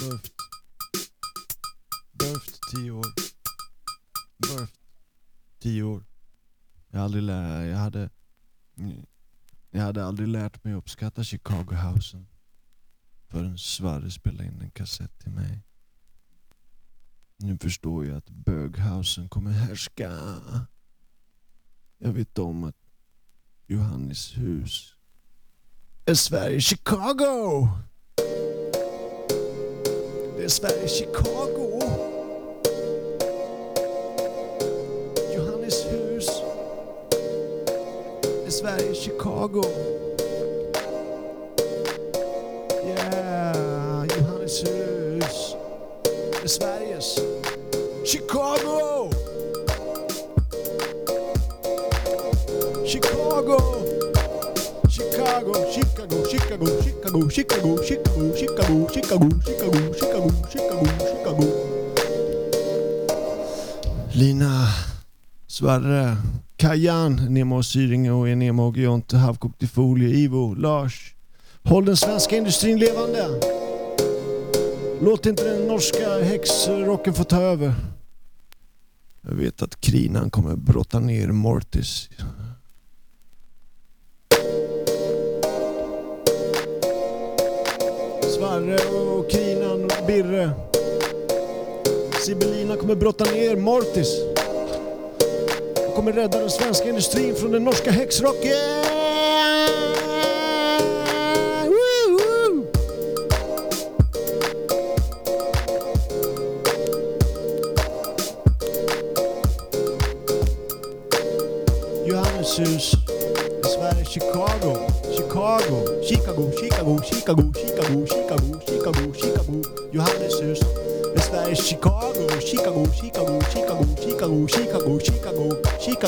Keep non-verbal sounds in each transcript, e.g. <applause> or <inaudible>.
Burft. Burft tio år. Burft tio år. Jag, aldrig lär, jag, hade, jag hade aldrig lärt mig uppskatta Chicago Housen förrän Sverre spelade in en kassett till mig. Nu förstår jag att böghausen kommer härska. Jag vet om att Johannes hus är Sverige Chicago. Sverige Chicago. Johannes hus Sverige Chicago. Yeah, Johannes hus är Sveriges. Chicago. Chicago, Chicago, Chicago, Chicago, Chicago, Chicago, Chicago, Chicago, Chicago, Chicago, Lina, Sverre, Kajan, Nemo Syringe och Enemo Gionte, Havkokt i folie, Ivo, Lars. Håll den svenska industrin levande. Låt inte den norska häxrocken få ta över. Jag vet att krinan kommer brotta ner Mortis. Sverre och Kinan och Birre. Sibelina kommer brotta ner Mortis. Och kommer rädda den svenska industrin från den norska häxrocken. Johanneshus i Sverige, Chicago, Chicago, Chicago, Chicago, Chicago, Chicago, Chicago,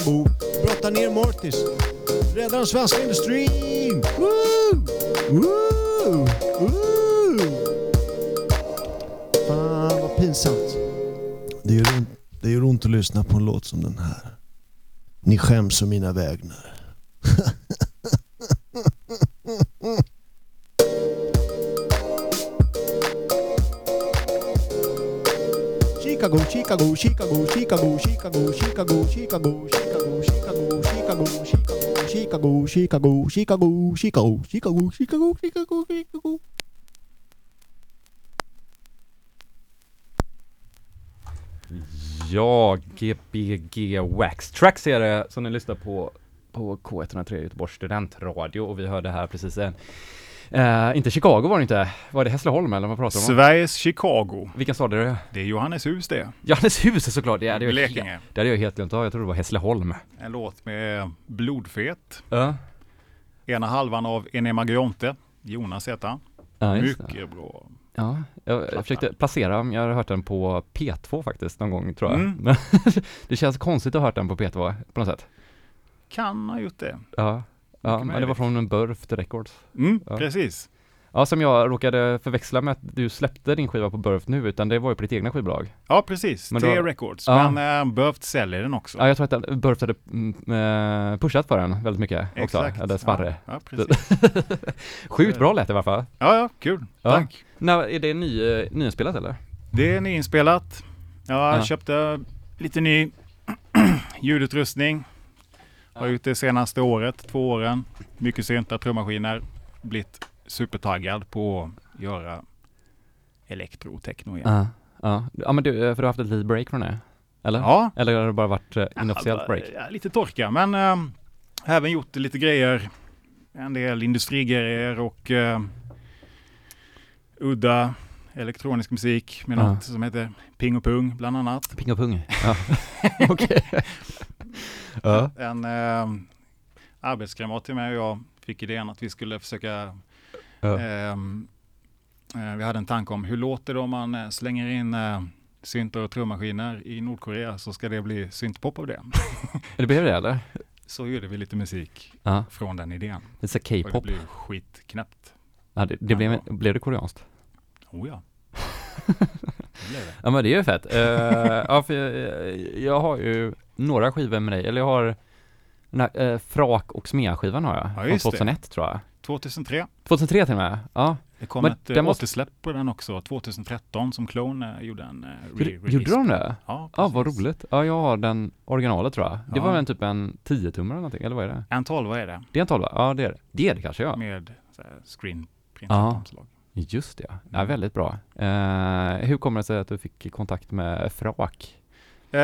Chicago. Brotta ner Mortis. Rädda den svenska industrin! Woo! Woo! Woo! Fan vad pinsamt. Det gör, ont, det gör ont att lyssna på en låt som den här. Ni skäms om mina vägnar. Chicago, Chicago, Chicago, Chicago, Chicago, Chicago, Chicago. Ja, GBG Wax Tracks är det som ni lyssnar på på K103 Göteborgs studentradio och vi hörde här precis en Uh, inte Chicago var det inte. Var det Hässleholm eller vad pratar du om? Sveriges Chicago. Vilken stad är det? Det är Johanneshus det. Johanneshus såklart. Det hade jag, Blekinge. Helt, det hade jag helt glömt av. Jag trodde det var Hässleholm. En låt med Blodfet. Ja. Uh. Ena halvan av Enema Gionte. Jonas heter han. ja. Mycket bra. Ja, jag, jag försökte placera jag har hört den på P2 faktiskt någon gång tror jag. Mm. <laughs> Det känns konstigt att ha hört den på P2 på något sätt. Kan ha gjort det. Ja, ja men det var från Burft Records. Mm, Ja. precis. Ja, som jag råkade förväxla med att du släppte din skiva på Burft nu, utan det var ju på ditt egna skivbolag. Ja, precis. Men T då- Records. Ja. Men äh, Burft säljer den också. Ja, jag tror att Burft hade mm, eh, pushat för den väldigt mycket också, Exakt. eller Sverre. Ja, ja, precis. <laughs> Sjukt bra lät det i alla fall. ja, ja, kul. Ja. Tack. När, är det ny, eh, nyinspelat eller? Det är nyinspelat. Jag Ja. köpte lite ny <clears throat> ljudutrustning. Har gjort det senaste året, två åren. Mycket syntar, trummaskiner. Blivit supertaggad på att göra elektro och techno igen. Ja. Ja, ja men du, eh, för du har haft ett litet break från det? Eller? Ja, Eller har det bara varit eh, inofficiellt break? Ja, lite torka, men äh, även gjort lite grejer. En del industrigrejer och äh, udda elektronisk musik med Ja. något som heter Ping och Pung bland annat. Ping och pung? Ja, <laughs> <laughs> okej. ja. En äh, arbetskamrat till mig och jag fick idén att vi skulle försöka Ja. Ehm, eh, vi hade en tanke om hur låter det om man eh, slänger in eh, syntar och trummaskiner i Nordkorea så ska det bli syntpop av det. <laughs> Det blev det eller? Så gjorde vi lite musik Ja, från den idén. lite Och det K-pop. blev skitknäppt. Ja, det, det blev, blev det koreanskt? Oh ja. <laughs> Ja men det är ju fett. Eh, ja för jag, jag har ju några skivor med dig, eller jag har den här, eh, Frak och Smea-skivan har jag. Ja, från just det. 2001 tror jag. 2003. 2003 till och med. Ja. Det kom Men ett eh, måste- återsläpp på den också, 2013, som Clone eh, gjorde en eh, re-release. gjorde de det? Ja, Ja, vad precis. roligt. Ja, jag har den originalet tror jag. Det Ja. var väl en typ en 10-tummare eller någonting, eller vad är det? En 12 är det, Det är en 12 Ja, det är det. Det är det kanske, ja. med så här, screen print Ja. omslag. Just det, ja. ja Mm. väldigt bra. Eh, hur kommer det sig att du fick kontakt med Frak? Eh,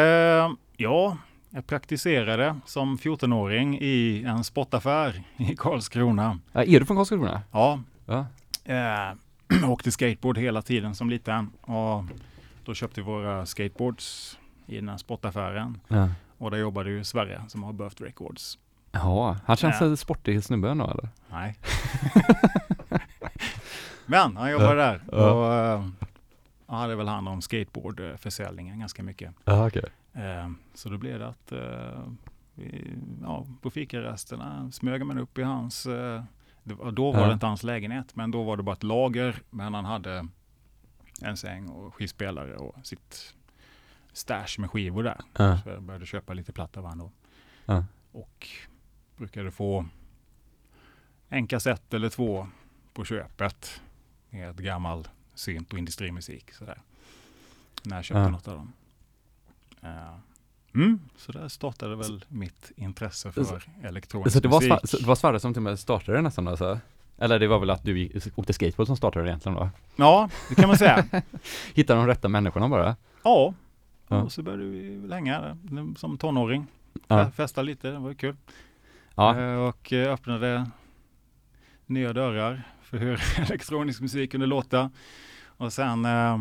ja, jag praktiserade som 14-åring i en spottaffär i Karlskrona. Ja, är du från Karlskrona? Ja, Ja. eh, åkte skateboard hela tiden som liten och då köpte vi våra skateboards i den här spottaffären. Ja. Och där jobbade ju Sverre som har Birth Records. Ja, han känns Ja. sportig snubbe ändå eller? Nej. <laughs> Men han jobbade där Ja. Och hade väl hand om skateboardförsäljningen ganska mycket. Ja, okej. Eh, Så då blev det att eh, vi, ja, på fikarasterna smög man upp i hans, eh, det då var Ja. det inte hans lägenhet, men då var det bara ett lager, men han hade en säng och skivspelare och sitt stash med skivor där. Ja. Så jag började köpa lite platta av då. Ja. Och brukade få en kassett eller två på köpet med gammal synt och industrimusik. Sådär. När jag köpte Ja. något av dem. Eh, Mm, så där startade väl mitt intresse för Så- elektronisk Så det var, musik. Sva- så det var Sverre som till och med startade det nästan alltså? Eller det var väl att du åkte skateboard som startade det egentligen då? Ja, det kan man säga. <laughs> Hittade de rätta människorna bara? ja, Ja. och så började vi hänga där som tonåring. Ja. Festa lite, det var kul. Ja, Eh, Och eh, öppnade nya dörrar för hur <laughs> elektronisk musik kunde låta. Och sen eh,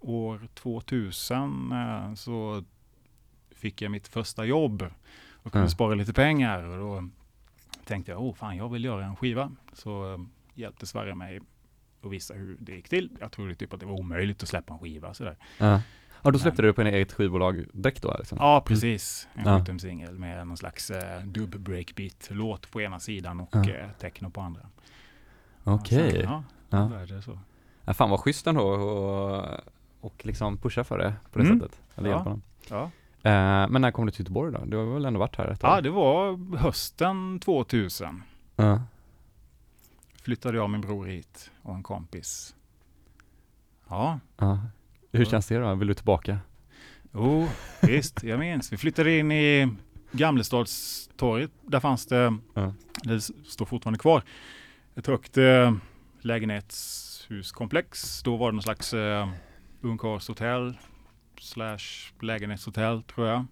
år 2000 eh, så fick jag mitt första jobb och kunde Ja. spara lite pengar. Och då tänkte jag, oh fan, jag vill göra en skiva. Så eh, hjälpte Sverige mig att visa hur det gick till. Jag trodde typ att det var omöjligt att släppa en skiva sådär. ja. Ja, då släppte du det på en eget skivbolag direkt då liksom? Ja, precis. En Ja. sjutumsingel med någon slags eh, dub breakbeat-låt på ena sidan och Ja. eh, techno på andra. Okej. Sen, Ja, Ja. ja. började det så. Ja, fan vad schysst ändå och, och liksom pusha för det på det Mm. sättet. Eller Ja. hjälpa dem. Ja. Eh, men när kom du till Göteborg då? Du har väl ändå varit här ett ja, tag? det var hösten 2000. Ja. Flyttade jag och min bror hit och en kompis. Ja, ja. Hur Ja. känns det då? Vill du tillbaka? jo, visst, jag minns. Vi flyttade in i Gamlestadstorget. Där fanns det, Ja. det står fortfarande kvar, ett högt eh, lägenhetshuskomplex. Då var det någon slags eh, ungkarlshotell slash lägenhetshotell tror jag.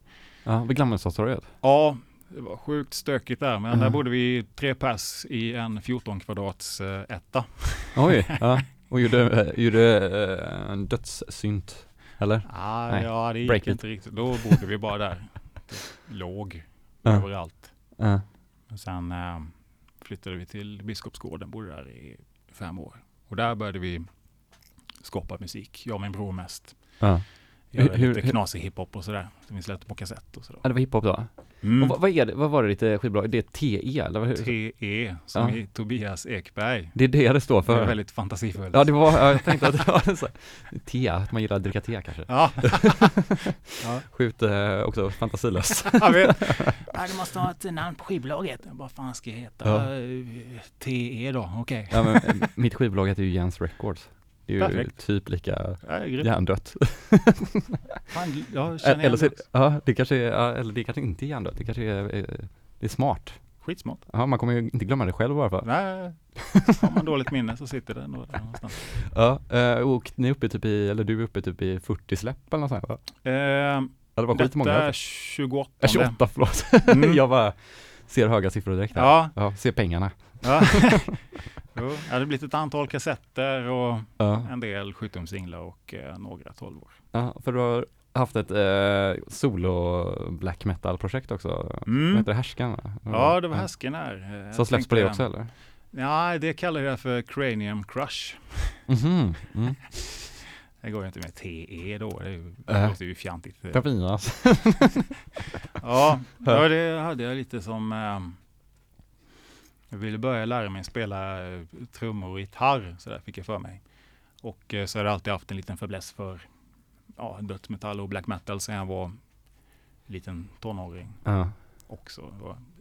Ja, vid Gammelstadstorget? Ja, det var sjukt stökigt där, men Ja. där bodde vi tre pers i en 14 kvadrats eh, etta. <laughs> Oj, ja. <laughs> Och gjorde, eh, gjorde eh, en dödssynt, eller? Ah, Nej, ja, det gick break it. inte riktigt. Då bodde vi bara där. <laughs> Låg Ja. överallt. Ja. Och sen eh, flyttade vi till Biskopsgården, bodde där i fem år. Och där började vi skapa musik, jag och min bror mest. Ja. Göra Hur- lite hur- knasig hiphop och sådär, som vi släppte på kassett och sådär. Ja, det var hiphop då? Mm. Vad, vad är det, vad var det ditt eh, skivbolag? Det är TE eller? Vad, TE, som Ja. i Tobias Ekberg. det är det det står Det för? är väldigt fantasifullt. Ja, det var, ja, jag tänkte att det var så, te, att man gillar att dricka te kanske. Ja. <laughs> ja. Sjukt eh, också fantasilöst. <laughs> Jag vet. <laughs> Nej, du måste ha ett namn på skivbolaget. Vad fan ska jag heta? Ja. Eh, TE då, okej. ja, men, eh, mitt skivbolag heter ju Jens Records. Är ju Perfekt. typ lika Ja, hjärndött. <laughs> Fan, jag känner eller, det. ja, det kanske är, ja, eller det kanske inte är hjärndött, det kanske är, eh, det är smart. Skitsmart. Ja, man kommer ju inte glömma det själv bara för. Nej, har man dåligt minne så sitter det nog där någonstans. Ja, eh, och ni är uppe typ i, eller du är uppe typ i 40 släpp eller något sånt va? Eh, Ja, det var detta skitmånga. är alltså. 28. Ja, 28, förlåt. Mm. <laughs> jag bara ser höga siffror direkt här. Ja, Ja, ser pengarna. Ja. <laughs> jo, det hade blivit ett antal kassetter och Ja. en del 17-singlar och eh, några 12 år. ja, för du har haft ett eh, solo black metal projekt också. Mm. heter det? Härskan? va? Ja, det var häsken här. Eh, Som släpps på det också eller? Ja, det kallar jag för Cranium Crush. Mhm. Mm. <laughs> Det går ju inte med TE då. Det, är ju, Äh. det låter ju fjantigt. <laughs> Ja, ja, det hade jag lite som... jag ville börja lära mig spela eh, trummor och gitarr, så där fick jag för mig. Och eh, så har jag alltid haft en liten fäbless för ja, dödsmetall och black metal sen jag var liten tonåring Ja. också.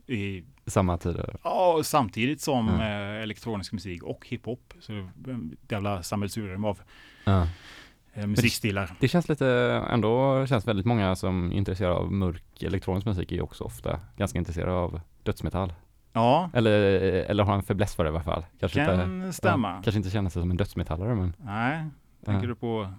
I Samma tider. Ja, samtidigt som Ja. eh, elektronisk musik och hiphop. Så det jävla sammelsurium av Ja. musikstilar. Det känns lite, ändå känns väldigt många som är intresserade av mörk elektronisk musik är också ofta ganska intresserade av dödsmetall. Ja, Eller, eller har en fäbless för det i alla fall. Kanske inte, kan stämma. Ja, kanske inte känner sig som en dödsmetallare men Nej, tänker Ja. du på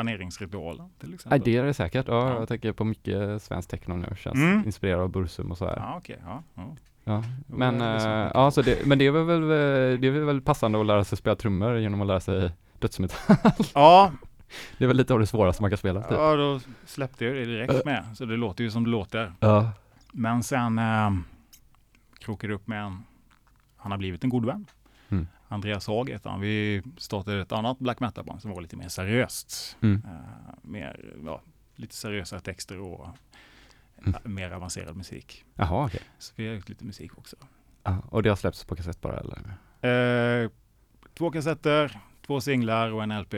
trepaneringsritualen till Nej exempel? det är det säkert. Ja, Ja. jag tänker på mycket svensk techno nu. Känns Mm. inspirerad av Bursum och så här. Ja, okej. Ja, ja. Ja. Men, det är så mycket. ja, så det, men det är väl, eh, det är väl passande att lära sig spela trummor genom att lära sig dödsmetall. ja, <laughs> Det är väl lite av det svåraste man kan spela. Typ. ja, då släppte jag det direkt med. Så det låter ju som det låter. Ja. Men sen eh, krokade upp med en, han har blivit en god vän. Mm. Andreas Haag heter han. Vi startade ett annat black metal-band som var lite mer seriöst. Mm. Eh, mer, ja, lite seriösare texter och Mm. eh, mer avancerad musik. Jaha okej. Så vi har gjort lite musik också. Ja, och det har släppts på kassett bara eller? Eh, två kassetter, två singlar och en LP.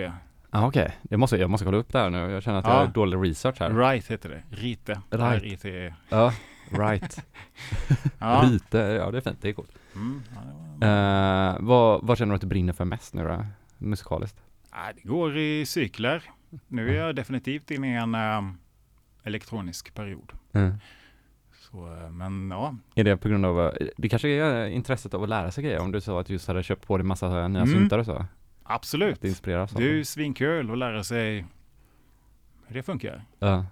Ja okej. Jag, måste, jag måste kolla upp det här nu. Jag känner att jag Ja. har dålig research här. Right heter det. Rite. Right. R-I-T-E. Ja, right. <laughs> Ja. Rite, ja det är fint. Det är coolt. Mm, ja, det var... Uh, vad, vad känner du att du brinner för mest nu då? Musikaliskt? Nej, det går i cykler. Nu är jag definitivt inne i en ehm, elektronisk period. Så, eh, men ja, Är det på grund av, eh, det kanske är intresset av att lära sig grejer om du sa att du just hade köpt på dig massa nya Mm. syntar och så? absolut. Det inspireras Det är ju svinkul att lära sig hur det funkar. Ja.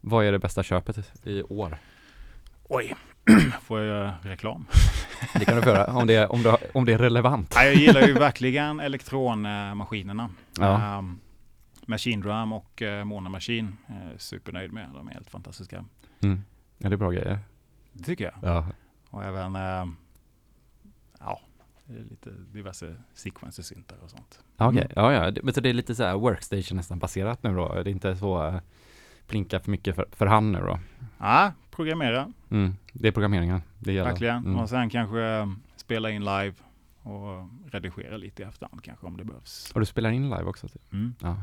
Vad är det bästa köpet i år? Oj, <clears throat> får jag göra reklam? <laughs> Det kan du få göra om det, är- om, har- om det är relevant. Nej, jag gillar ju <laughs> verkligen elektronmaskinerna. Ja. Um, Machine Drum och uh, Mona Machine. Uh, supernöjd med. De är helt fantastiska. Mm. Ja, det är bra grejer. Det tycker jag. Ja. Och även ehm, ja, det lite diverse sequencer-syntar och sånt. Okej, Mm. ja ja. Det- Men så det är lite så här workstation nästan baserat nu då? Det är inte så uh, plinka för mycket för, för hand nu då? Ja, programmera Mm. Det är programmeringen det gäller. verkligen. Mm. Och sen kanske ehm, spela in live och redigera lite i efterhand kanske om det behövs. Och du spelar in live också? Typ. Mm. Ja.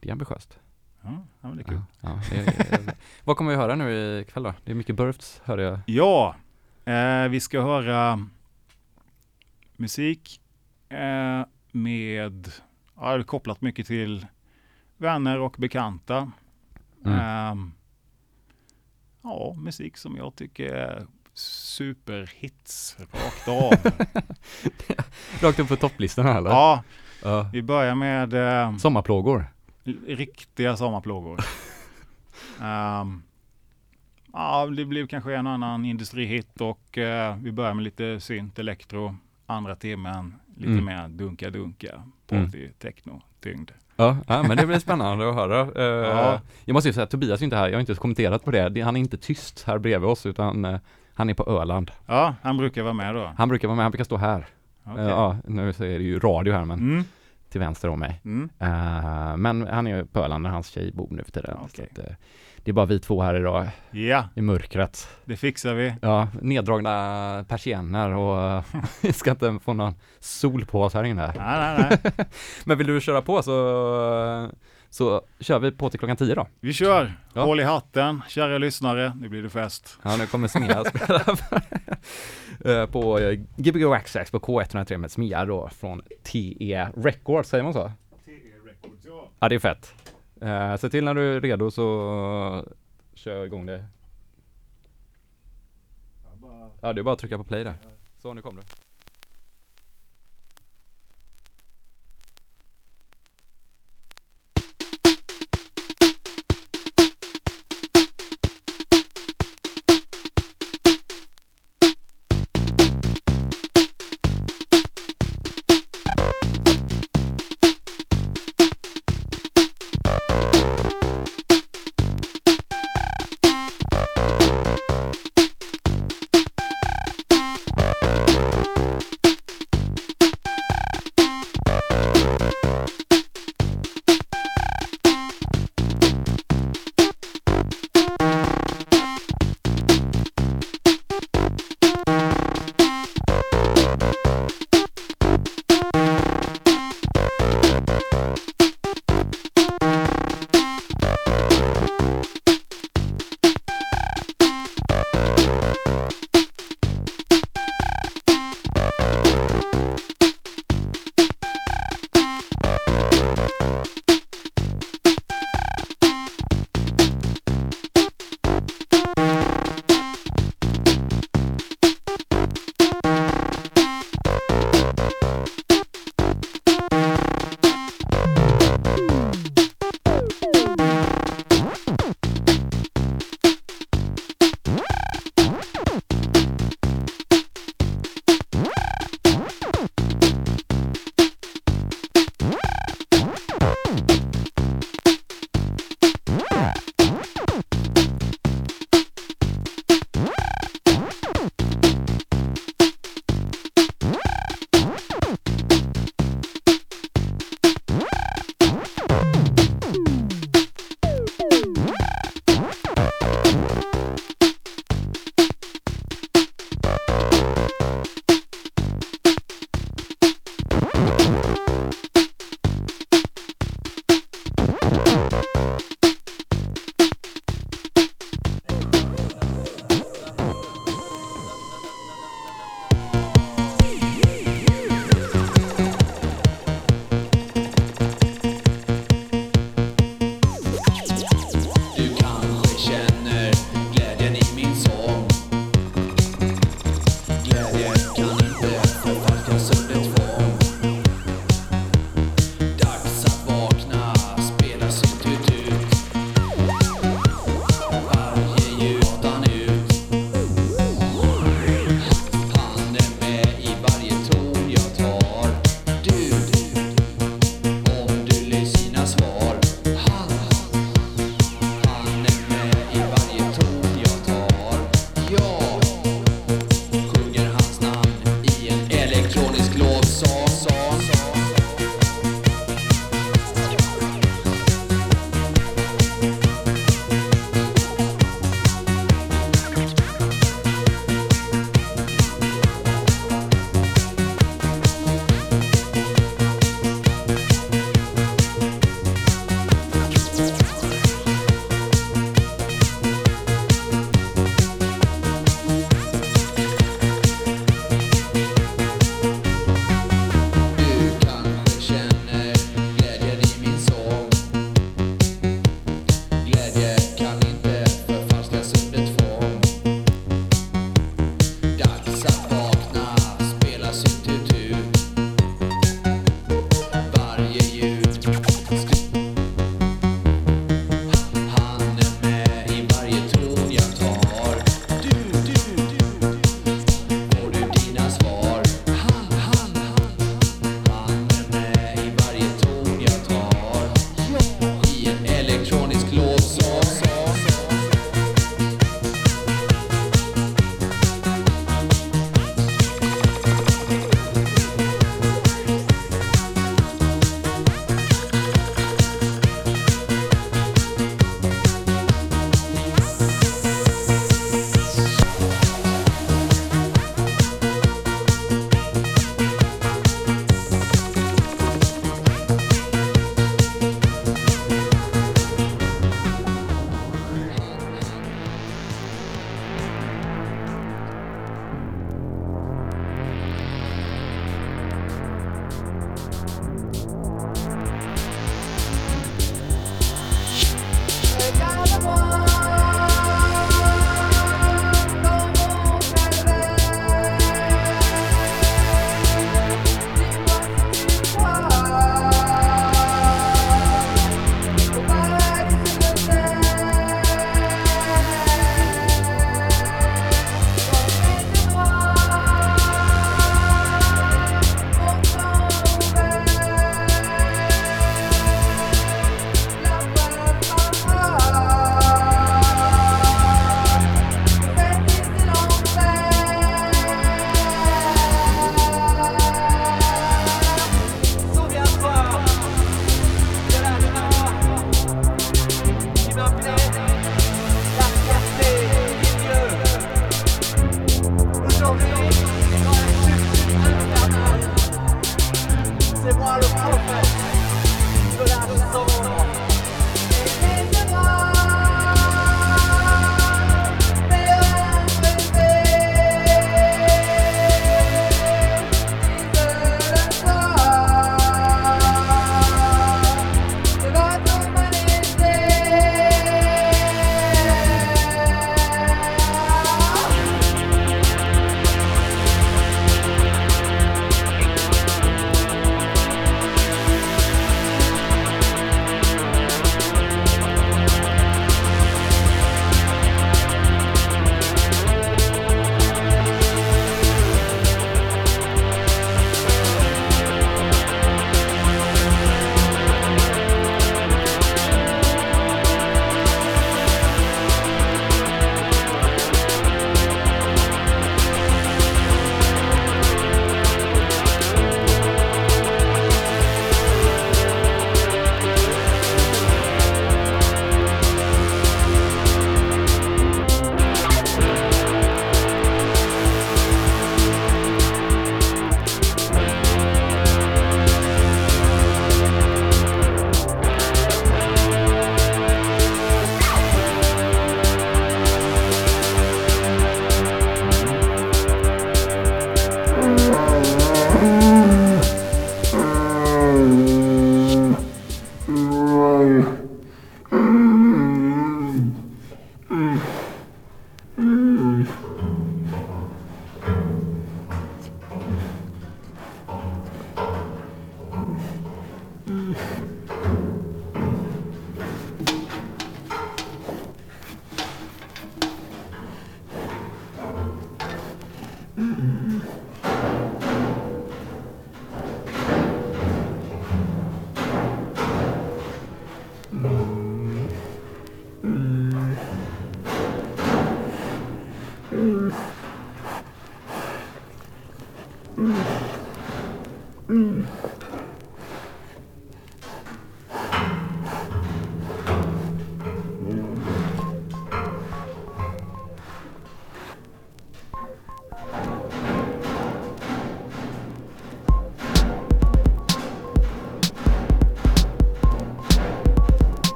Det är ambitiöst. Ja, ja, men det är kul. Ja, ja, är, <laughs> vad kommer vi höra nu ikväll då? Det är mycket burfs hörde jag. Ja, eh, vi ska höra musik eh, med, ja, kopplat mycket till vänner och bekanta. Mm. Ehm, ja, musik som jag tycker är superhits rakt av. <laughs> Rakt upp på topplistan här eller? ja, Ja. vi börjar med eh, Sommarplågor. riktiga sommarplågor. <laughs> Ehm, ja, det blev kanske en annan industrihit och eh, vi börjar med lite synt, elektro. Andra timmen lite Mm. mer dunka-dunka, Mm. party, techno, tyngd. Ja, ja, men det blir spännande att höra. Eh, Ja. Jag måste ju säga att Tobias är inte här, jag har inte kommenterat på det. Han är inte tyst här bredvid oss utan eh, han är på Öland. Ja, han brukar vara med då. Han brukar vara med, han brukar stå här. Okej. Eh, Ja, nu så är det ju radio här men Mm. till vänster om mig. Mm. Eh, men han är på Öland där hans tjej bor nu för tiden. Så Okej. att, eh, det är bara vi två här idag Ja, i mörkret. det fixar vi. Ja, neddragna persienner och <laughs> vi ska inte få någon sol på oss här inne. Nej, nej, nej. <laughs> Men vill du köra på så, så kör vi på till klockan 10 då. Vi kör! Ja. Håll i hatten, kära lyssnare. Nu blir det fest. Ja, nu kommer Smea spela <laughs> Eh, på eh, Gbg Waxax på K103 med Smea då från TE Records, säger man så? Ja, det är fett. Uh, se till när du är redo så kör jag igång det. Ja, det är bara att trycka på play där. Så, nu kommer det.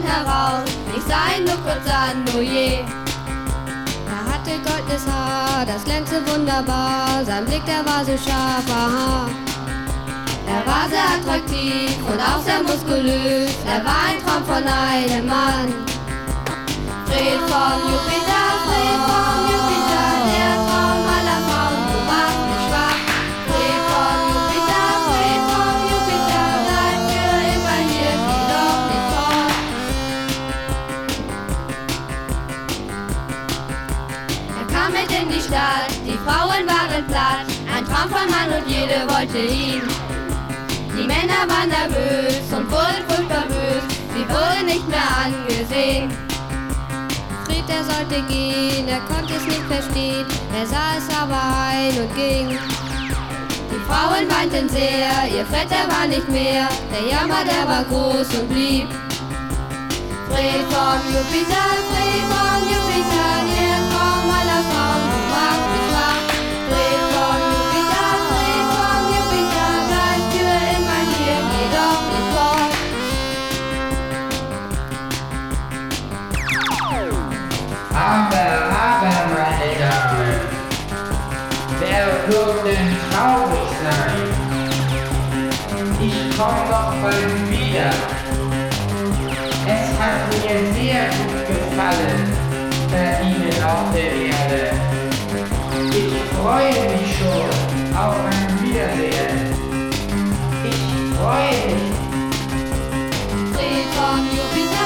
Mann heraus. Ich sah ihn nur kurz an, oh je. Er hatte goldenes Haar, das glänzte wunderbar. Sein Blick, der war so scharf, aha. Er war sehr attraktiv und auch sehr muskulös. Er war ein Traum von einem Mann. Fred vom Jupiter, sollte gehen, er konnte es nicht verstehen, er sah es aber ein und ging. Die Frauen weinten sehr, ihr Vetter war nicht mehr, der Jammer, der war groß und blieb. Fred vom Jupiter, Fred vom Jupiter, der Komm doch bald wieder. Es hat mir sehr gut gefallen, bei Ihnen auf der Erde. Ich freue mich schon auf ein Wiedersehen. Ich freue mich. Vom Jupiter,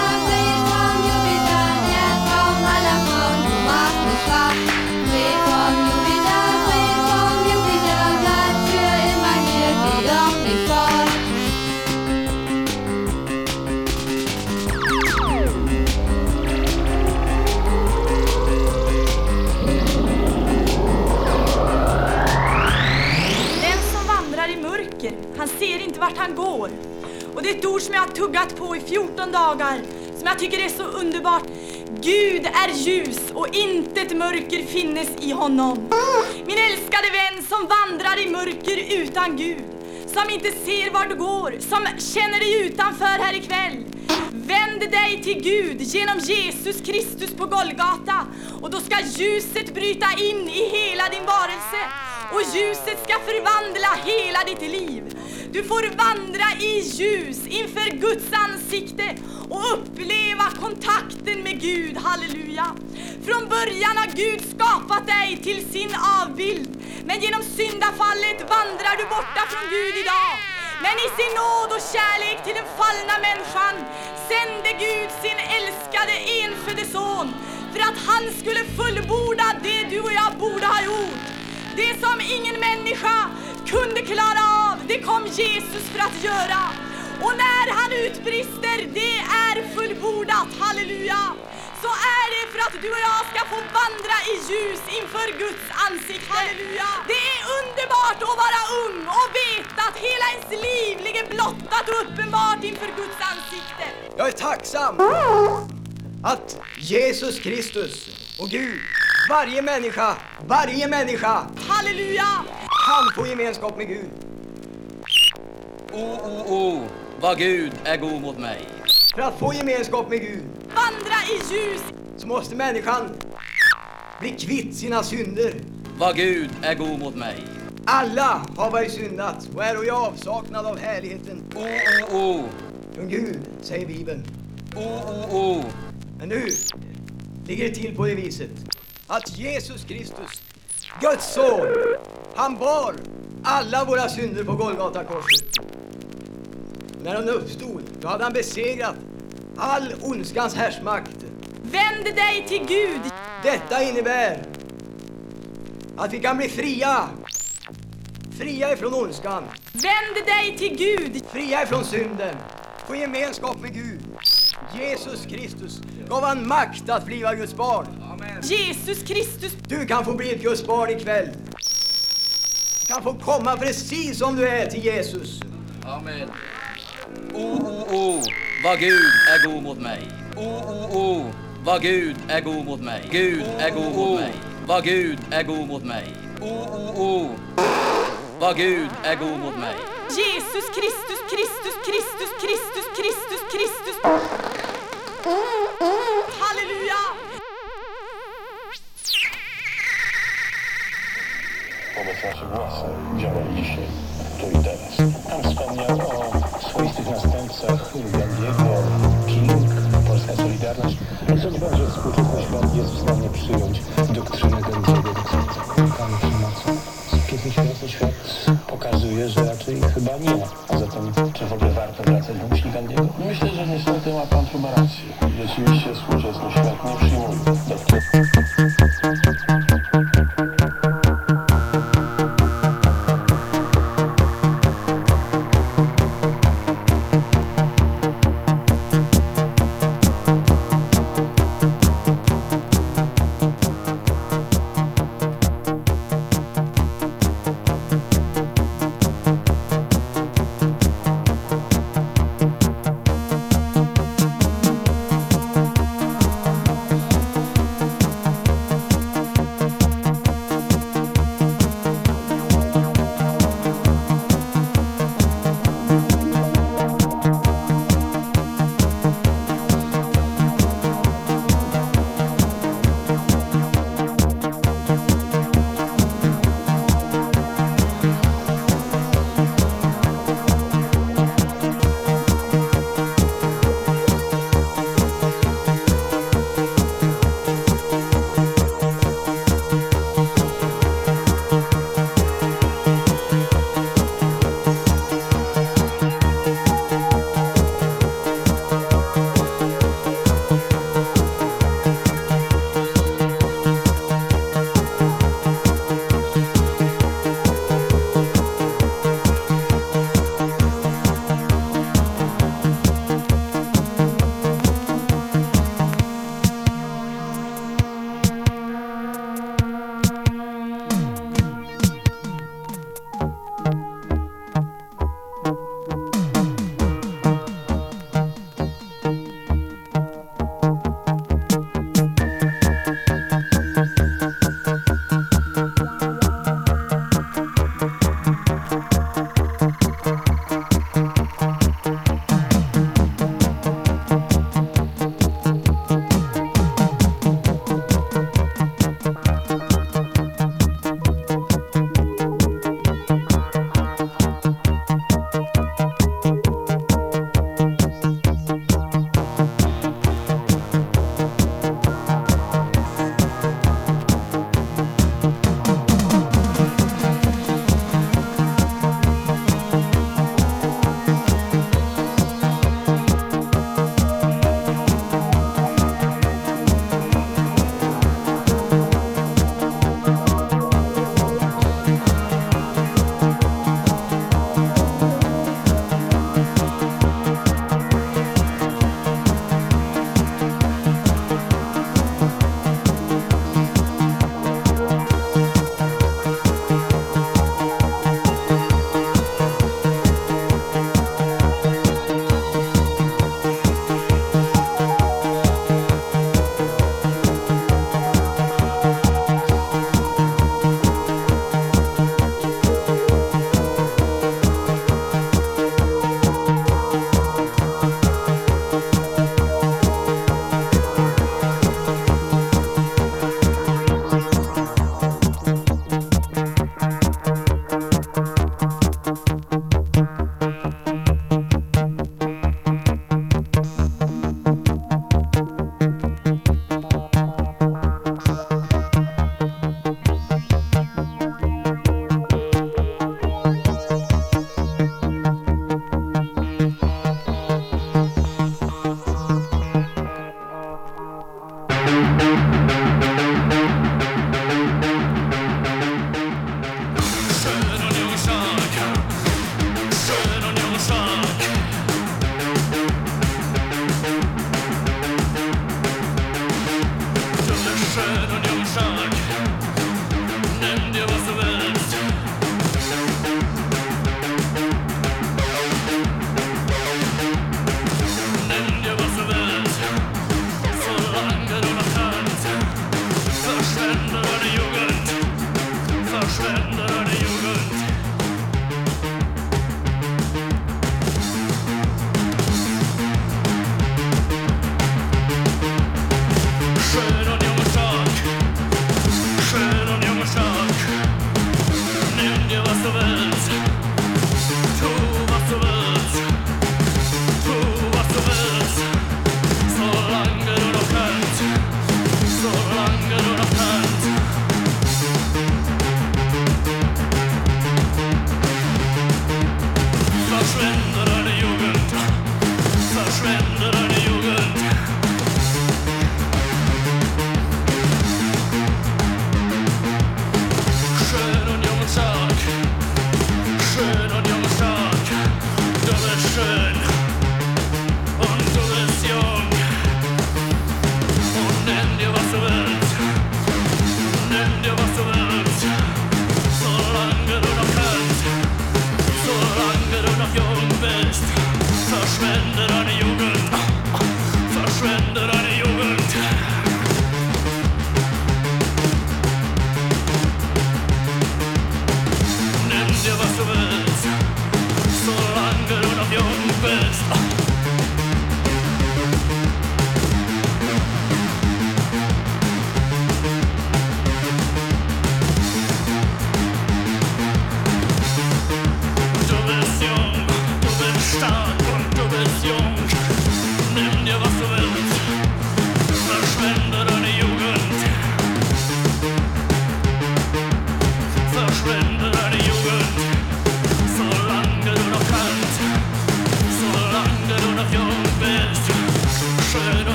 vart han går. Och det är ett ord som jag har tuggat på i 14 dagar, som jag tycker är så underbart. Gud är ljus och intet mörker finnes i honom. Min älskade vän som vandrar i mörker utan Gud, som inte ser vart du går, som känner dig utanför här ikväll. Vänd dig till Gud genom Jesus Kristus på Golgata och då ska ljuset bryta in i hela din varelse och ljuset ska förvandla hela ditt liv. Du får vandra i ljus inför Guds ansikte och uppleva kontakten med Gud, halleluja. Från början har Gud skapat dig till sin avbild, men genom syndafallet vandrar du borta från Gud idag. Men i sin nåd och kärlek till den fallna människan sände Gud sin älskade enfödde son för att han skulle fullborda det du och jag borde ha gjort. Det som ingen människa kunde klara av, det kom Jesus för att göra. Och när han utbrister, det är fullbordat, halleluja, så är det för att du och jag ska få vandra i ljus inför Guds ansikte. Halleluja! Det är underbart att vara ung och veta att hela ens liv ligger blottat och uppenbart inför Guds ansikte. Jag är tacksam att Jesus Kristus och Gud, varje människa, varje människa Halleluja! kan få gemenskap med Gud. O, o, o, vad Gud är god mot mig. För att få gemenskap med Gud Vandra i ljus så måste människan bli kvitt sina synder. Vad Gud är god mot mig. Alla har varit syndat och är i avsaknad av härligheten O, o, o, från Gud, säger Bibeln. o, o, o. Men nu ligger det till på det viset att Jesus Kristus, Guds son, han bar alla våra synder på Golgata korset. När han uppstod, då hade han besegrat all ondskans härsmakt. Vänd dig till Gud. Detta innebär att vi kan bli fria. Fria ifrån ondskan, Vänd dig till Gud. fria ifrån synden, få gemenskap med Gud. Jesus Kristus gav han makt att bli Guds barn. Jesus Kristus. Du kan få bli ett Guds barn ikväll. Du kan få komma precis som du är till Jesus. Amen. O, o, o, vad Gud är god mot mig. O, o, o, vad Gud är god mot mig. Gud är god mot mig. Vad Gud är god mot mig. O, o, o, vad Gud är god mot mig. Jesus Kristus, Kristus, Kristus, Kristus, Kristus, Kristus. Halleluja! wobec naszych własnych działań dzisiaj, tu i teraz. Tam wspomniał o swoistych następcach Gandiego, King, Polska Solidarność. Sądzę, że współczesny świat jest w stanie przyjąć doktrynę Gandiego Współczesny świat, świat pokazuje, że raczej chyba nie. A zatem, czy w ogóle warto wracać do myśli Gandiego? Myślę, że niestety ma pan chyba rację. Rzeczywiście współczesny świat nie przyjmuje.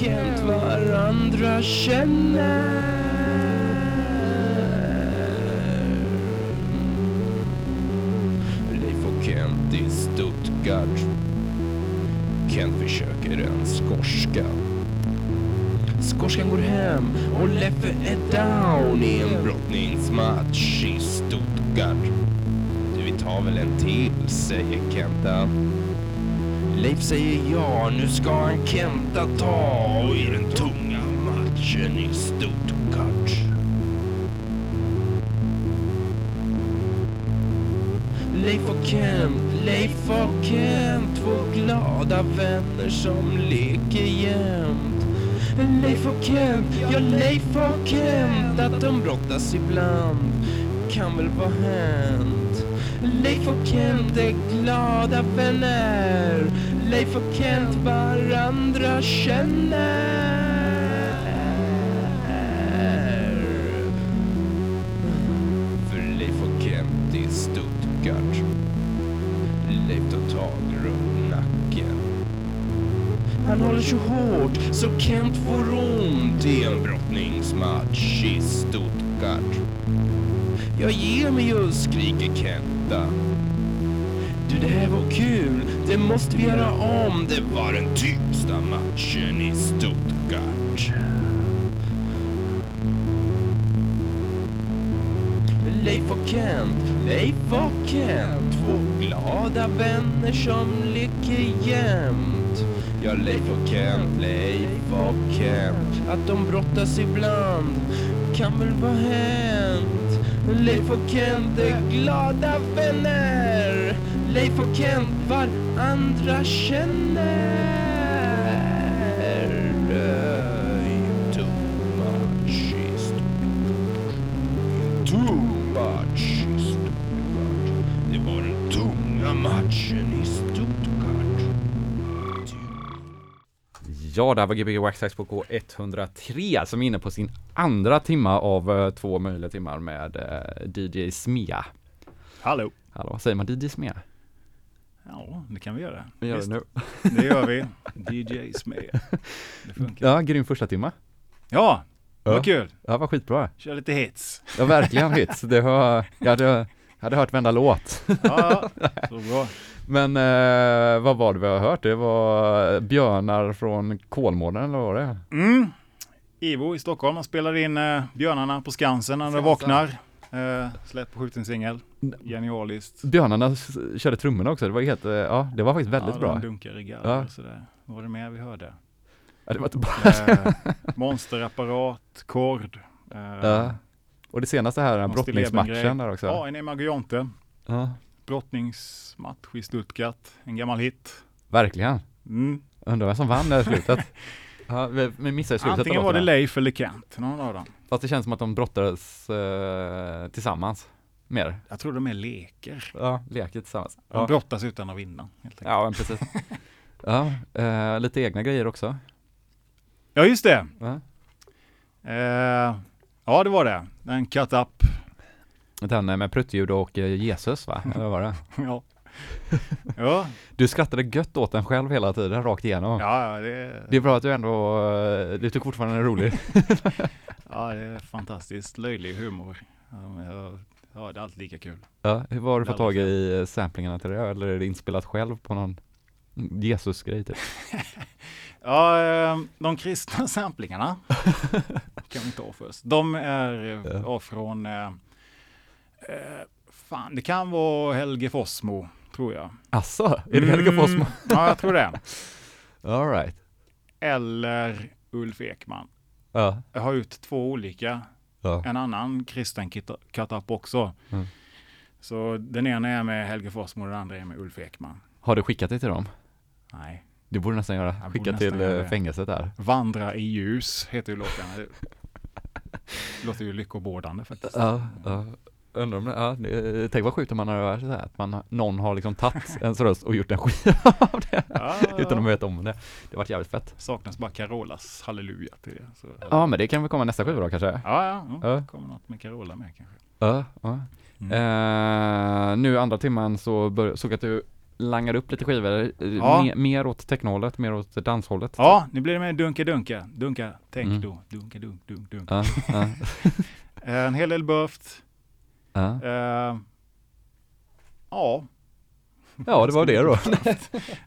Leif varandra känner. Leif och Kent i Stuttgart. Kent försöker en skorska. Skorskan går hem och Leffe är down i en brottningsmatch i Stuttgart. Du, vi tar väl en till, säger Kenta. Leif säger ja, nu ska han Kenta ta i den tunga matchen i Stuttgart. Leif och Kent, Leif och Kent, två glada vänner som leker jämt. Leif och Kent, ja Leif och Kent, att de brottas ibland kan väl vara hänt. Leif och Kent är glada vänner, Leif och Kent varandra känner. För Leif och Kent i Stuttgart. Leif tar tag runt nacken. Han håller så hårt så Kent får ont i en brottningsmatch i Stuttgart. Jag ger mig just, skriker Kenta. Du, det här var kul. Det måste vi göra om. Det var den tyngsta matchen i Stuttgart. Leif och Kent, Leif och Kent. Två glada vänner som leker jämt. Ja, Leif och Kent, Leif och Kent. Att de brottas ibland kan väl vara hänt. Leif och Kent är glada vänner. Leif och Kent var varandra känner Too much is too much. Det var den tunga matchen i Stuttgart. Ja, där var Gbg Waxax på K103 som är inne på sin andra timma av eh, två möjliga timmar med eh, DJ Smea. Hallå. Hallå, säger man DJ Smea? Ja, det kan vi göra. Vi gör Visst. det nu. Det gör vi. <laughs> DJ Smea. Det funkar. Ja, grym första timma. Ja, vad Ja. kul. Ja, vad skitbra. Kör lite hits. Ja, verkligen hits. Det var, jag hade, hade hört varenda låt. Ja, så bra. Men eh, vad var det vi har hört? Det var Björnar från Kolmården eller vad var det? Mm. Ivo i Stockholm han spelar in eh, Björnarna på Skansen när de vaknar. Eh, släpp på skjutningssingel. Genialiskt. Björnarna körde trummorna också, det var helt, eh, ja det var faktiskt väldigt ja, bra. De dunkar i garv Ja. och sådär. Vad var det mer vi hörde? Ja, det var inte bara Eh, monsterapparat, kord. Eh, Ja. Och det senaste här, den brottningsmatchen där också. Ja, en Emagojonte. Ja. Brottningsmatch i Stuttgart. En gammal hit. Verkligen. Mm. Undrar vem som vann där i slutet. <laughs> ja, vi, vi missade slutet Antingen var det. Leif eller Kent. Någon av dem. Fast det känns som att de brottades eh, tillsammans. Mer. Jag tror de är leker. Ja, leker tillsammans. De Ja, brottas utan att vinna. Helt enkelt. ja men precis. <laughs> ja, eh, lite egna grejer också. Ja, just det. Ja. Eh, ja, det var det. En cut up. Den eh, med pruttljud och eh, Jesus va? Eller vad var det? <laughs> ja. <laughs> ja. Du skrattade gött åt den själv hela tiden, rakt igenom. Ja, det, Det är bra att du ändå, eh, du tycker fortfarande den är rolig. <laughs> ja, det är fantastiskt löjlig humor. Ja, det är alltid lika kul. ja, hur var du fått tag i samplingarna till det? Eller är det inspelat själv på någon Jesus-grej typ? <laughs> Ja, eh, de kristna samplingarna kan vi ta först. De är eh, ja. från, eh, eh, fan, det kan vara Helge Fossmo, tror jag. Asså, är det Helge Fossmo? Ja, jag tror det. <laughs> All right. Eller Ulf Ekman. Ja. Jag har gjort två olika. Ja. En annan kristen cut-up också. Mm. Så den ena är med Helge Fossmo och den andra är med Ulf Ekman. Har du skickat det till dem? Nej. Du borde nästan göra. Jag Skicka till göra eh, fängelset där. Vandra i ljus heter ju låten. <laughs> Det låter ju lyckobådande faktiskt. Ja, ja. Undrar om det, ja, det, tänk vad sjukt om man har hört så här, att man, någon har liksom tagit <laughs> ens röst och gjort en skiva <laughs> av det. Ja, Utan att veta om det. Det vart jävligt fett. Saknas bara Carolas halleluja till det. Så. Ja, men det kan väl komma nästa skiva då kanske? Ja, ja, ja. Ja. kommer något med Carola med kanske. Ja, ja. Mm. Eh, nu andra timman så bör, såg jag att du langade upp lite skivor, eh, Ja. mer, mer åt technohållet, mer åt danshållet. Ja, nu blir det med Dunka Dunka. Dunka, tänk Mm. då. Dunka Dunk Dunk Dunk. Ja. <laughs> Eh, en hel del Buffed. Ja. Eh, ja. Ja, det var det då.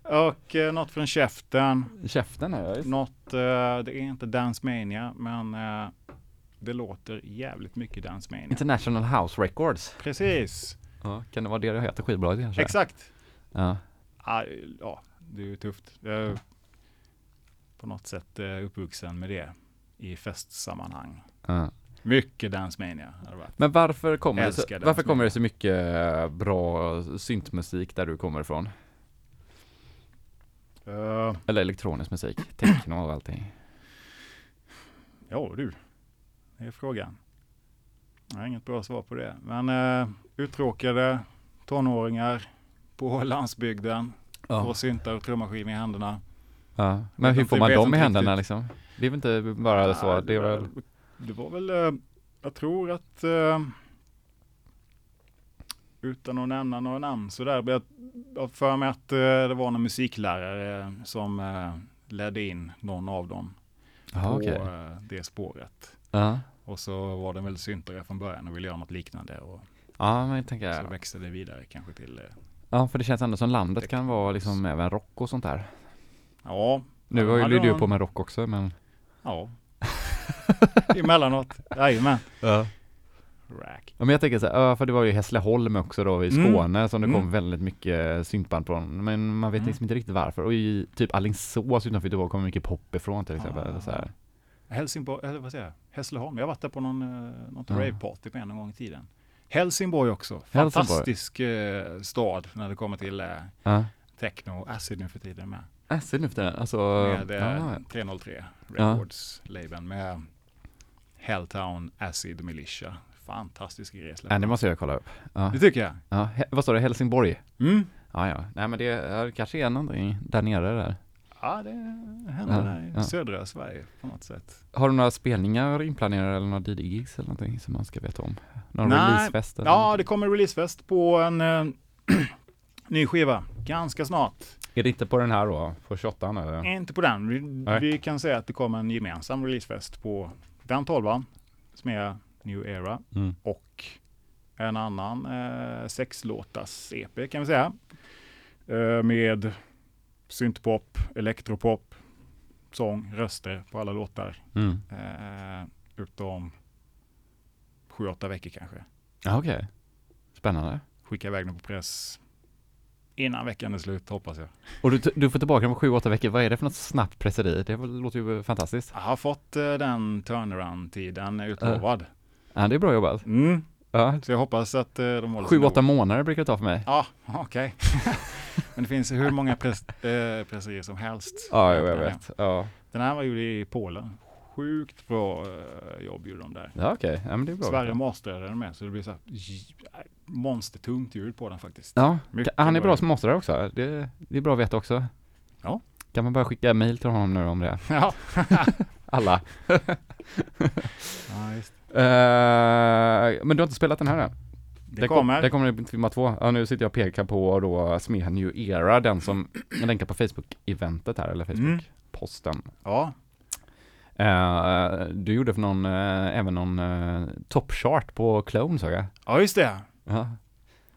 <laughs> Och eh, något från käften. Käften är jag Något, eh, det är inte Dance Mania, men eh, det låter jävligt mycket Dance Mania. International House Records. Precis. Ja, kan det vara det det heter, skivbolaget kanske? Exakt. Ja. Ja, ja, det är ju tufft. Jag är på något sätt eh, uppvuxen med det i festsammanhang. Ja. Mycket Dance Mania har det varit. Men varför kommer, det så, varför kommer det så mycket eh, bra syntmusik där du kommer ifrån? Eh, Eller elektronisk musik, techno och allting. Ja du, det är frågan. Jag har inget bra svar på det. Men uh, uttråkade tonåringar på landsbygden. Ja. Får syntar och trummaskiner i händerna. Ja. Men hur får man dem i händerna riktigt. liksom? Det är väl inte bara så, Ja, det är väl... Det var väl, eh, jag tror att eh, utan att nämna några namn sådär, men jag jag för mig att eh, det var någon musiklärare som ledde in någon av dem Jaha, på eh, det spåret. Ja. Och så var den väl syntare från början och ville göra något liknande. Och Ja, men jag tänker... så växte det vidare kanske till, Ja, för det känns ändå som landet kan vara liksom även rock och sånt där. ja. Nu var ju du på med rock också, men... Ja. <laughs> Emellanåt, jajamän. Ja. Rack. Ja, men jag tänker så här, för det var ju Hässleholm också då i Mm. Skåne som det kom Mm. väldigt mycket syntband från. Men man vet Mm. liksom inte riktigt varför. Och i typ Alingsås utanför Göteborg kommer mycket pop ifrån till exempel. Ah. Så här. Helsingborg, eller vad säger jag? Hässleholm. Jag har varit där på någon, eh, något Ja. raveparty på en gång i tiden. Helsingborg också. Helsingborg. Fantastisk eh, stad när det kommer till eh, Ja. techno och acid nu för tiden med. Acid nu för tiden, alltså... Med eh, ja. 303 Ja. Records labeln med Helltown Acid Militia. Fantastisk grej. Ja, det måste jag kolla upp. Ja. Det tycker jag. Ja, vad står det? Helsingborg? Mm. Ja, ja. Nej men det, det kanske är någonting där nere där. Ja, det händer Ja, där i ja. södra Sverige på något sätt. Har du några spelningar inplanerade eller några DJ-gigs eller någonting som man ska veta om? Någon Nej. releasefest? Ja, någonting? det kommer releasefest på en eh, <clears throat> ny skiva ganska snart. Är det inte på den här då? På 28 eller? Inte på den. Vi, vi kan säga att det kommer en gemensam releasefest på den 12 som är New Era Mm. och en annan eh, sexlåtars EP kan vi säga. Eh, med syntpop, elektropop, sång, röster på alla låtar. Mm. Eh, utom sju, åtta veckor kanske. Ja, okej. Spännande. Skicka iväg den på press innan veckan är slut hoppas jag. Och du, du får tillbaka den på 7-8 veckor. Vad är det för något snabbt presseri? Det låter ju fantastiskt. Jag har fått eh, den turnaround-tiden utlovad. Ja, det är bra jobbat. Mm. Ja. Så jag hoppas att eh, de håller sig 7-8 nog. månader brukar det ta för mig. Ja, <laughs> okej. <laughs> Men det finns hur många press, eh, presserier som helst. Ja, jag, jag vet. Ja, Den här var gjord i Polen. Sjukt bra eh, jobb gjorde de där. ja okej. Ja, men det är bra. Sverige masterade den med så det blir så här j- monstertungt ljud på den faktiskt. Ja, Mycket han är bra som masterare också. Det, det är bra att veta också. Ja. Kan man bara skicka mail till honom nu om det? <laughs> Ja. <laughs> Alla. Ja, just. Eh, men du har inte spelat den här än? Det kommer. Det kommer i timma två. Ja, nu sitter jag och pekar på då Smedja New Era, den som jag länkar på Facebook-eventet här, eller Mm. Facebook-posten. Ja, Eh, du gjorde för någon, eh, även någon uh, toppchart på Clone såg jag. ja just det. Ja.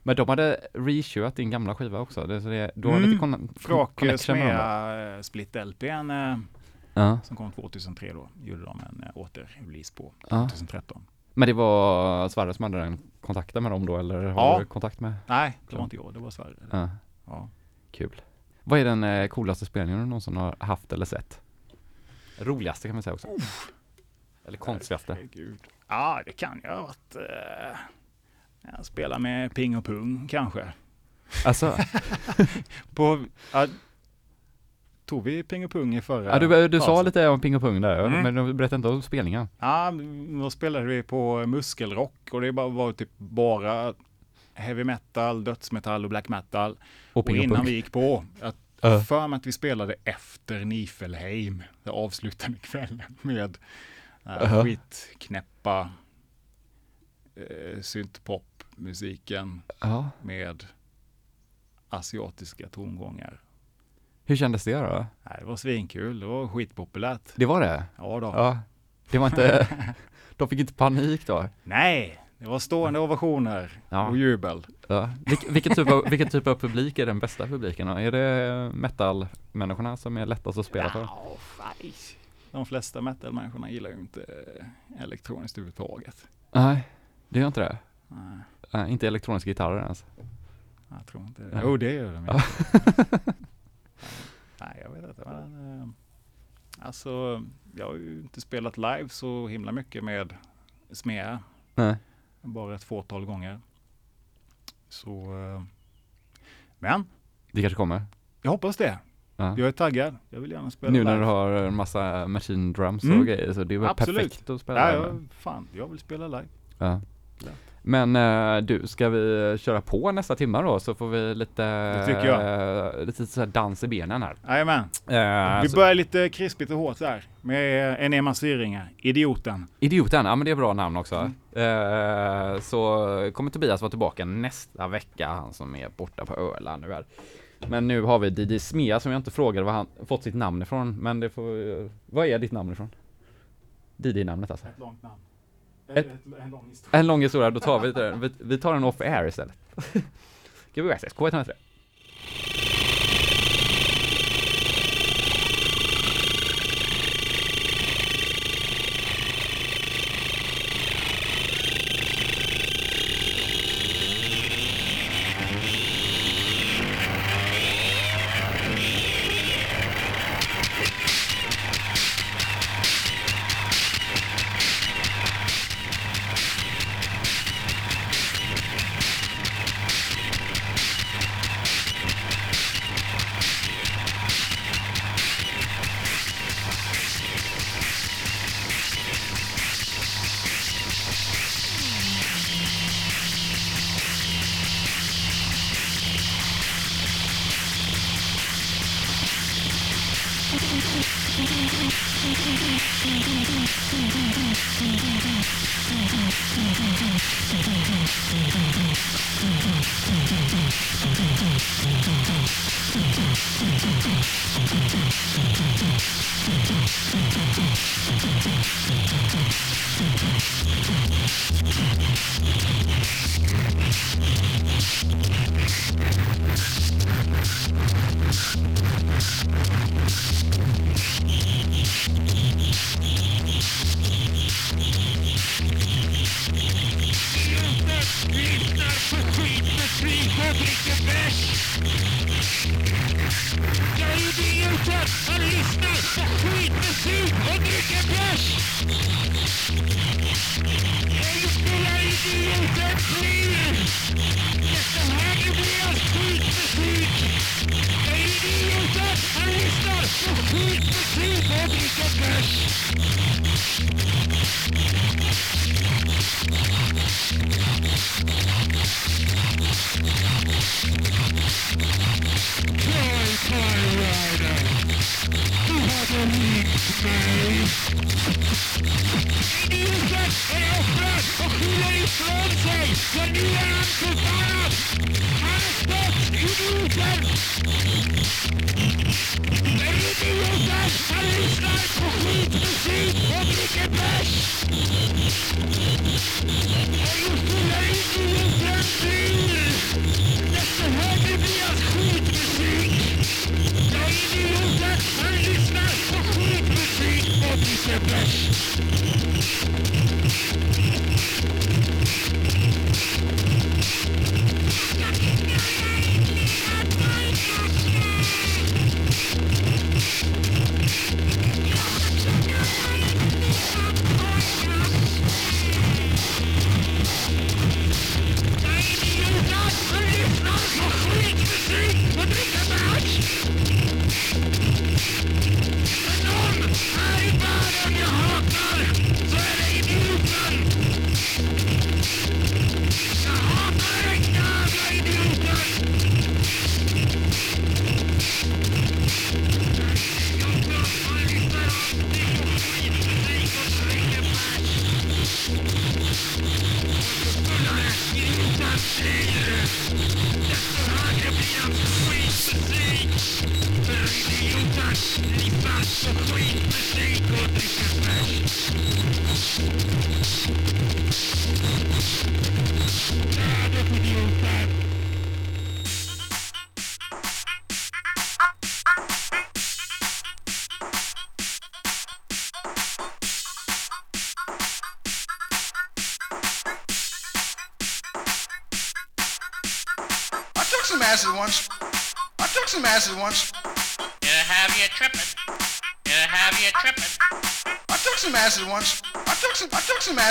Men de hade reissuat din gamla skiva också. Det, så det, du har Mm. lite con- Frak? Smea Split LPn Ja. som kom 2003 då. Gjorde de en återrelease på Ja. 2013. Men det var Sverre som hade den kontakten med dem då, eller har Ja. du kontakt med? Nej, det var inte jag. Det var Sverige. Ja. Kul. Vad är den coolaste spelningen du någonsin har haft eller sett? Roligaste kan man säga också. Eller konstigaste? Herregud. Ja, det kan ju ha varit... Eh, jag spelar med ping och pung kanske. Alltså? <laughs> På, ja, tog vi ping och pung i förra Ja, du, du sa lite om ping och pung där, Mm. men du berättade inte om spelningen. Ja, då spelade vi på muskelrock och det bara var typ bara heavy metal, dödsmetall och black metal. Och och innan pung. vi gick på, jag Ja. för mig att vi spelade efter Nifelheim, det avslutande kvällen med äh, Jaha. skitknäppa äh, syntpop-musiken Ja. med asiatiska tongångar. Hur kändes det då? Nej, det var svinkul, det var skitpopulärt. Det var det? Ja då. Ja. Det var inte, <laughs> de fick inte panik då? Nej, det var stående ovationer Ja. och jubel. Ja. Vilk, vilken, typ av, vilken typ av publik är den bästa publiken? Är det metal-människorna som är lättast att spela för? Ja. De flesta metal-människorna gillar ju inte eh, elektroniskt överhuvudtaget. Nej, det gör inte det? Nej. Nej, inte elektroniska gitarrer ens? Jag tror inte det. Jo, det gör de. Ja. Ja. <laughs> Nej, jag vet inte. Men, eh, alltså, jag har ju inte spelat live så himla mycket med Smea. Nej. Bara ett fåtal gånger. Så, eh, men Det kanske kommer? jag hoppas det. Ja. Jag är taggad. Jag vill gärna spela Nu live. när du har en massa machine drums och Mm. grejer så det är väl Absolut. perfekt att spela Ja, live med. fan, jag vill spela live. Ja. Lätt. Men eh, du, ska vi köra på nästa timme då så får vi lite, Det tycker jag. eh, lite så här dans i benen här. Jajamän. Eh, Vi så- börjar lite krispigt och hårt där med Enema Svirringar, Idioten. Idioten, ja men det är bra namn också. Mm. Eh, så kommer Tobias vara tillbaka nästa vecka, han som är borta på Öland nu här. Men nu har vi Didi Smea som jag inte frågade var han fått sitt namn ifrån, men det får, vad är ditt namn ifrån? Didi-namnet alltså? Ett långt namn. Ett- en lång historia. En lång historia, då tar vi den. Vi, vi tar den off air istället. <laughs> GbsS, K103.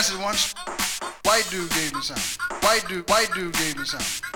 glasses once. White dude gave me some. White dude, white dude gave me some.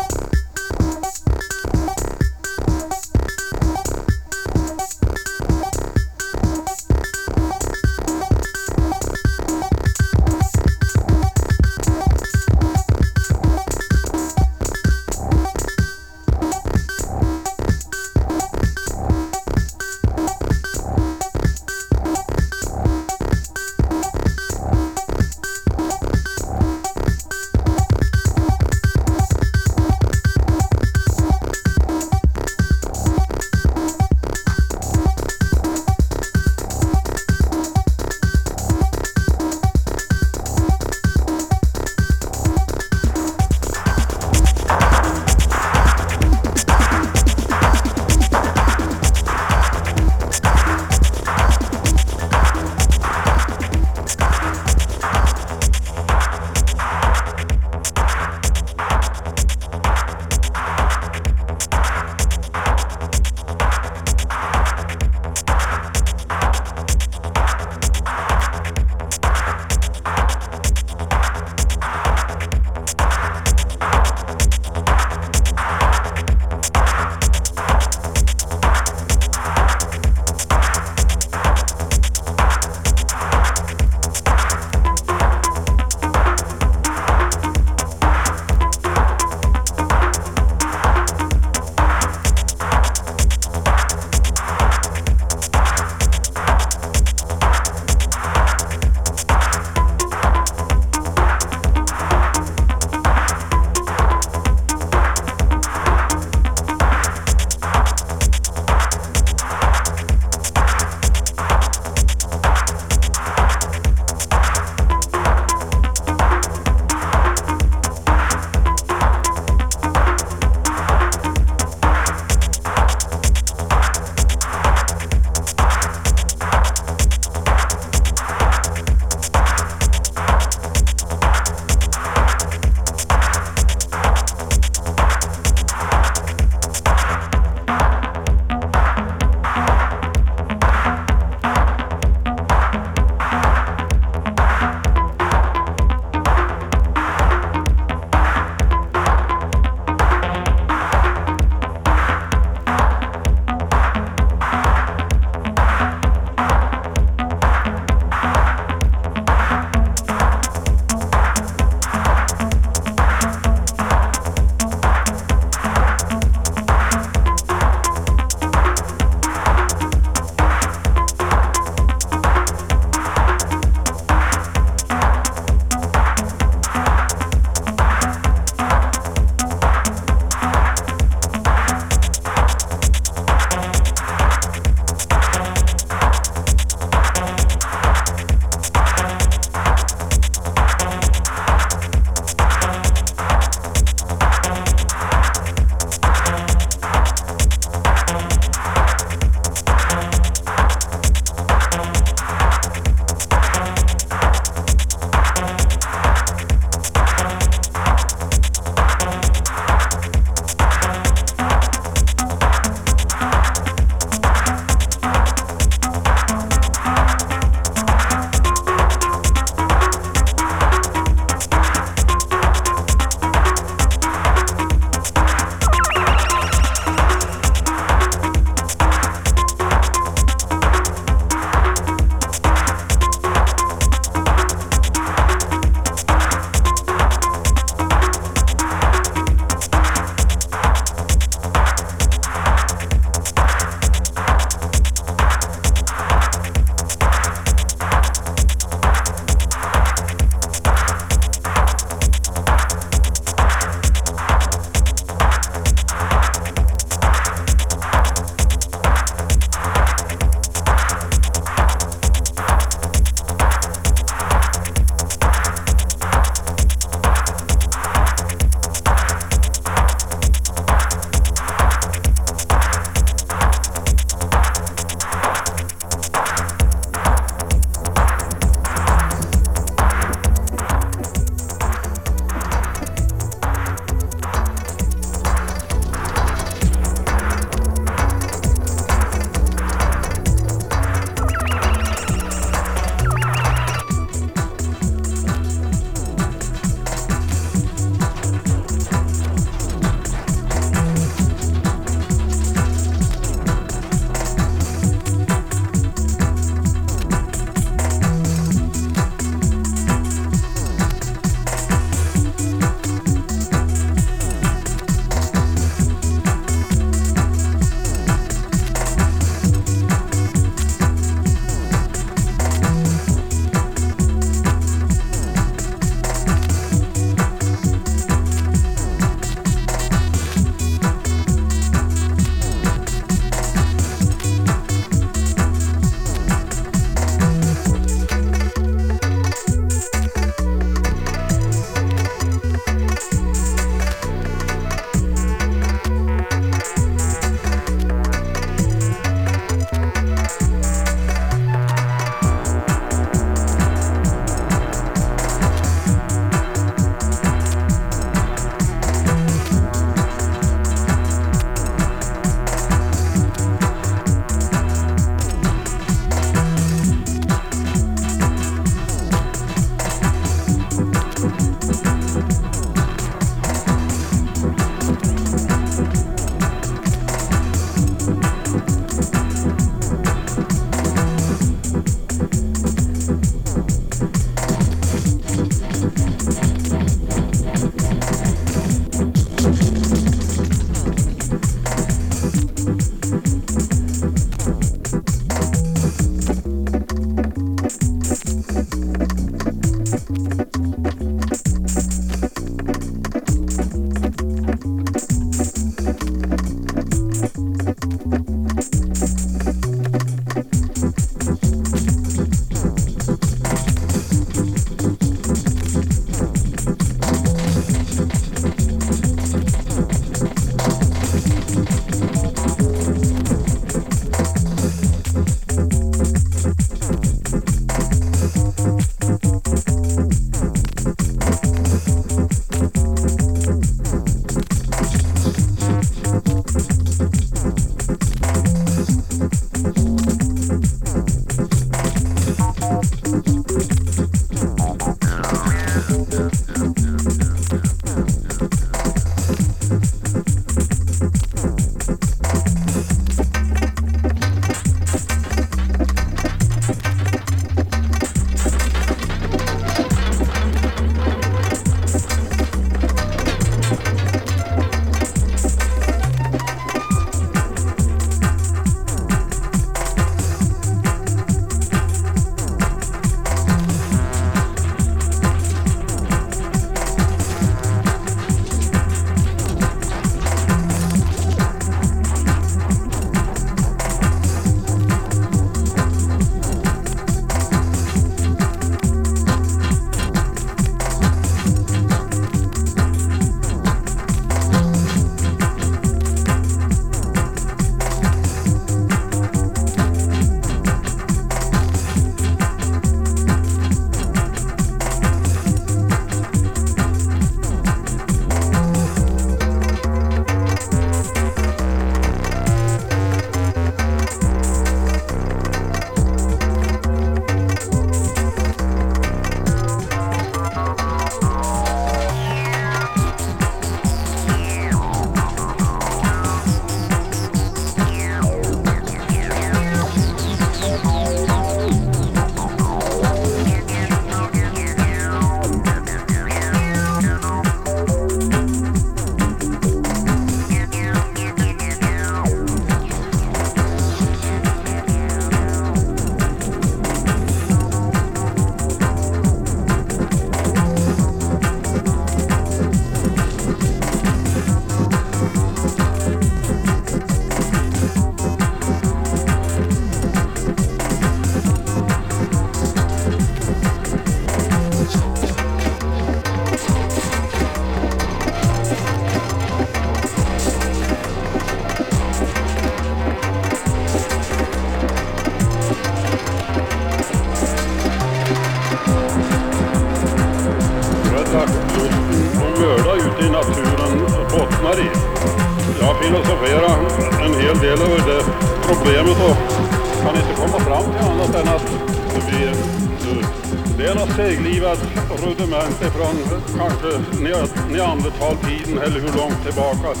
Ne- neandertaltiden eller hur långt tillbaka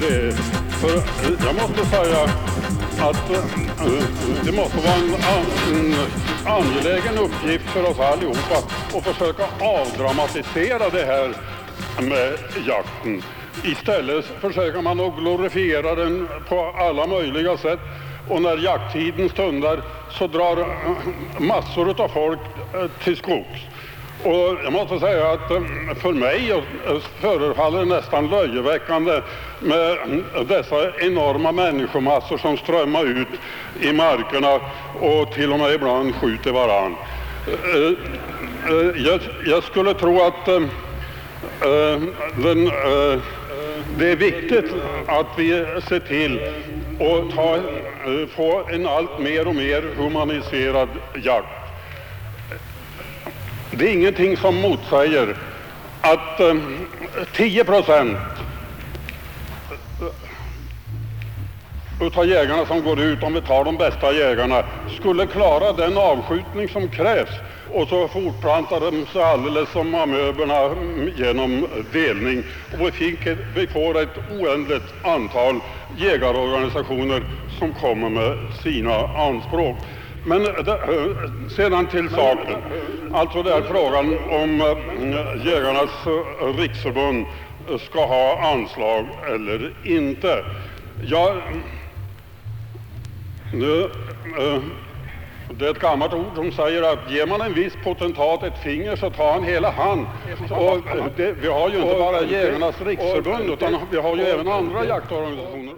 det är. För jag måste säga att eh, det måste vara en, en angelägen uppgift för oss allihopa att försöka avdramatisera det här med jakten. Istället försöker man att glorifiera den på alla möjliga sätt och när jakttiden stundar så drar eh, massor av folk eh, till skogs. Och jag måste säga att eh, för mig eh, förefaller det nästan löjeväckande med eh, dessa enorma människomassor som strömmar ut i markerna och till och med ibland skjuter varann. Jag, skulle tro att det är viktigt att vi ser till att få en allt mer och mer humaniserad jakt. Det är ingenting som motsäger att eh, 10 procent av jägarna som går ut, om vi tar de bästa jägarna, skulle klara den avskjutning som krävs och så fortplantar de sig alldeles som amöberna genom delning. Och vi, fick vi får ett oändligt antal jägarorganisationer som kommer med sina anspråk. Men det, eh, sedan till saken. Alltså det är frågan om eh, Jägarnas eh, riksförbund ska ha anslag eller inte. Eh, det är ett gammalt ord som säger att ger man en viss potentat ett finger så tar han hela hand. Och eh, det, vi har ju inte bara Jägarnas riksförbund utan vi har ju även andra jaktorganisationer.